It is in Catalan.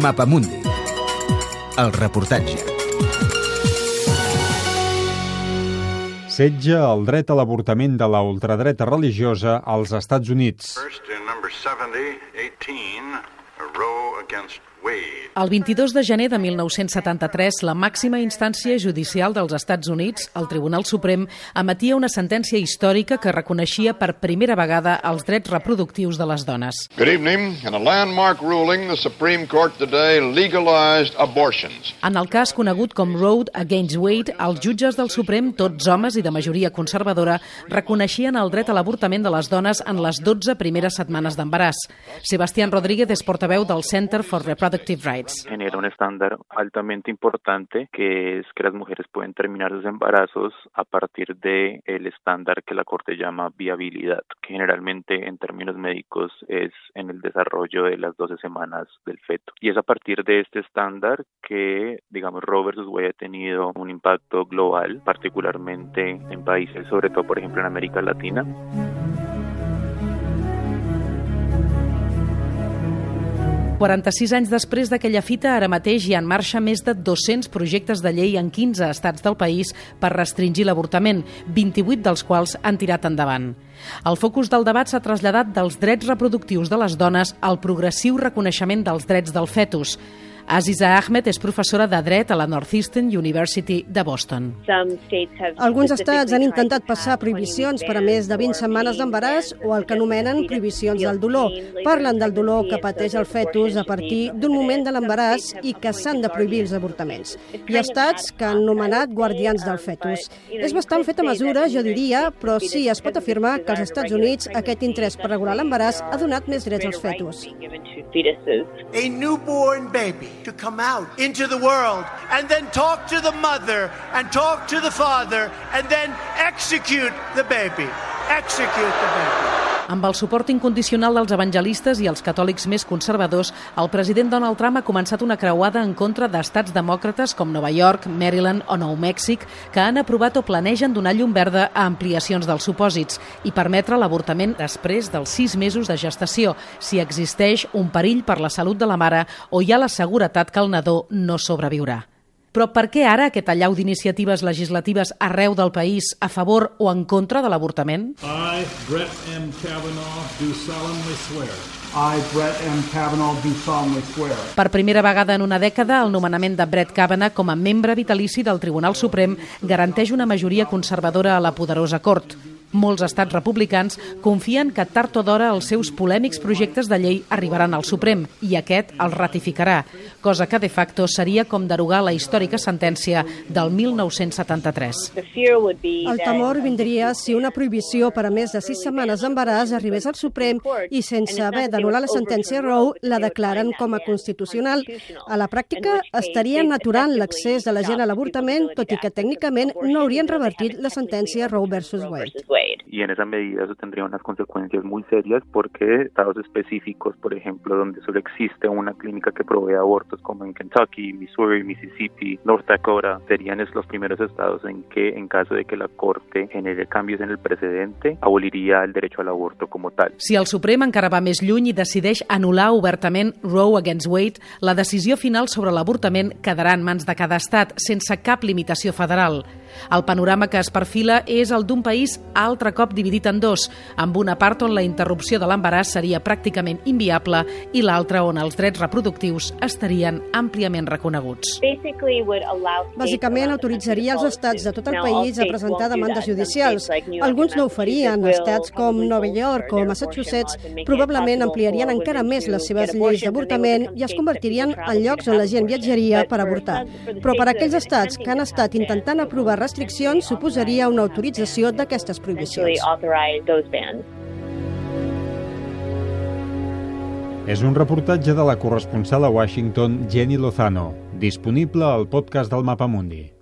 Mapamundi. El reportatge. Setge el dret a l'avortament de la ultradreta religiosa als Estats Units. First in number 70, 18, Roe against Wade. El 22 de gener de 1973, la màxima instància judicial dels Estats Units, el Tribunal Suprem, emetia una sentència històrica que reconeixia per primera vegada els drets reproductius de les dones. Good evening. In a landmark ruling, the Supreme Court today legalized abortions. En el cas conegut com Roe Against Wade, els jutges del Suprem, tots homes i de majoria conservadora, reconeixien el dret a l'avortament de les dones en les 12 primeres setmanes d'embaràs. Sebastián Rodríguez és portaveu del Center for Reproductive Rights. genera un estándar altamente importante que es que las mujeres pueden terminar sus embarazos a partir de el estándar que la corte llama viabilidad, que generalmente en términos médicos es en el desarrollo de las 12 semanas del feto. Y es a partir de este estándar que, digamos, Roe versus Wade ha tenido un impacto global, particularmente en países, sobre todo por ejemplo en América Latina. 46 anys després d'aquella fita, ara mateix hi ha en marxa més de 200 projectes de llei en 15 estats del país per restringir l'avortament, 28 dels quals han tirat endavant. El focus del debat s'ha traslladat dels drets reproductius de les dones al progressiu reconeixement dels drets del fetus. Aziza Ahmed és professora de dret a la Northeastern University de Boston. Alguns estats han intentat passar prohibicions per a més de 20 setmanes d'embaràs o el que anomenen prohibicions del dolor. Parlen del dolor que pateix el fetus a partir d'un moment de l'embaràs i que s'han de prohibir els avortaments. Hi ha estats que han nomenat guardians del fetus. És bastant feta mesura, jo diria, però sí es pot afirmar que als Estats Units aquest interès per regular l'embaràs ha donat més drets als fetus. A newborn baby to come out into the world and then talk to the mother and talk to the father and then execute the baby. Execute the baby. Amb el suport incondicional dels evangelistes i els catòlics més conservadors, el president Donald Trump ha començat una creuada en contra d'estats demòcrates com Nova York, Maryland o Nou Mèxic, que han aprovat o planegen donar llum verda a ampliacions dels supòsits i permetre l'avortament després dels sis mesos de gestació, si existeix un perill per la salut de la mare o hi ha la seguretat que el nadó no sobreviurà. Però per què ara aquest allau d'iniciatives legislatives arreu del país a favor o en contra de l'avortament? I, Brett M. Kavanaugh, do solemnly swear. I, Brett M. Kavanaugh, do solemnly swear. Per primera vegada en una dècada, el nomenament de Brett Kavanaugh com a membre vitalici del Tribunal Suprem garanteix una majoria conservadora a la poderosa Cort. Molts estats republicans confien que tard o d'hora els seus polèmics projectes de llei arribaran al Suprem i aquest els ratificarà, cosa que de facto seria com derogar la històrica sentència del 1973. El temor vindria si una prohibició per a més de sis setmanes d'embaràs arribés al Suprem i sense haver d'anul·lar la sentència Roe la declaren com a constitucional. A la pràctica estarien aturant l'accés de la gent a l'avortament, tot i que tècnicament no haurien revertit la sentència Roe versus Wade. weight. Y en esa medida eso tendría unas consecuencias muy serias porque estados específicos, por ejemplo, donde solo existe una clínica que provee abortos como en Kentucky, Missouri, Mississippi, North Dakota, serían los primeros estados en que en caso de que la Corte genere cambios en el precedente, aboliría el derecho al aborto como tal. Si el Suprem encara va més lluny i decideix anul·lar obertament Roe against Wade, la decisió final sobre l'avortament quedarà en mans de cada estat, sense cap limitació federal. El panorama que es perfila és el d'un país altre cop dividit en dos, amb una part on la interrupció de l'embaràs seria pràcticament inviable i l'altra on els drets reproductius estarien àmpliament reconeguts. Bàsicament autoritzaria els estats de tot el país a presentar demandes judicials. Alguns no ho farien. Estats com Nova York o Massachusetts probablement ampliarien encara més les seves lleis d'avortament i es convertirien en llocs on la gent viatjaria per avortar. Però per aquells estats que han estat intentant aprovar restriccions suposaria una autorització d'aquestes prohibicions. És un reportatge de la corresponsal a Washington, Jenny Lozano, disponible al podcast del Mapamundi.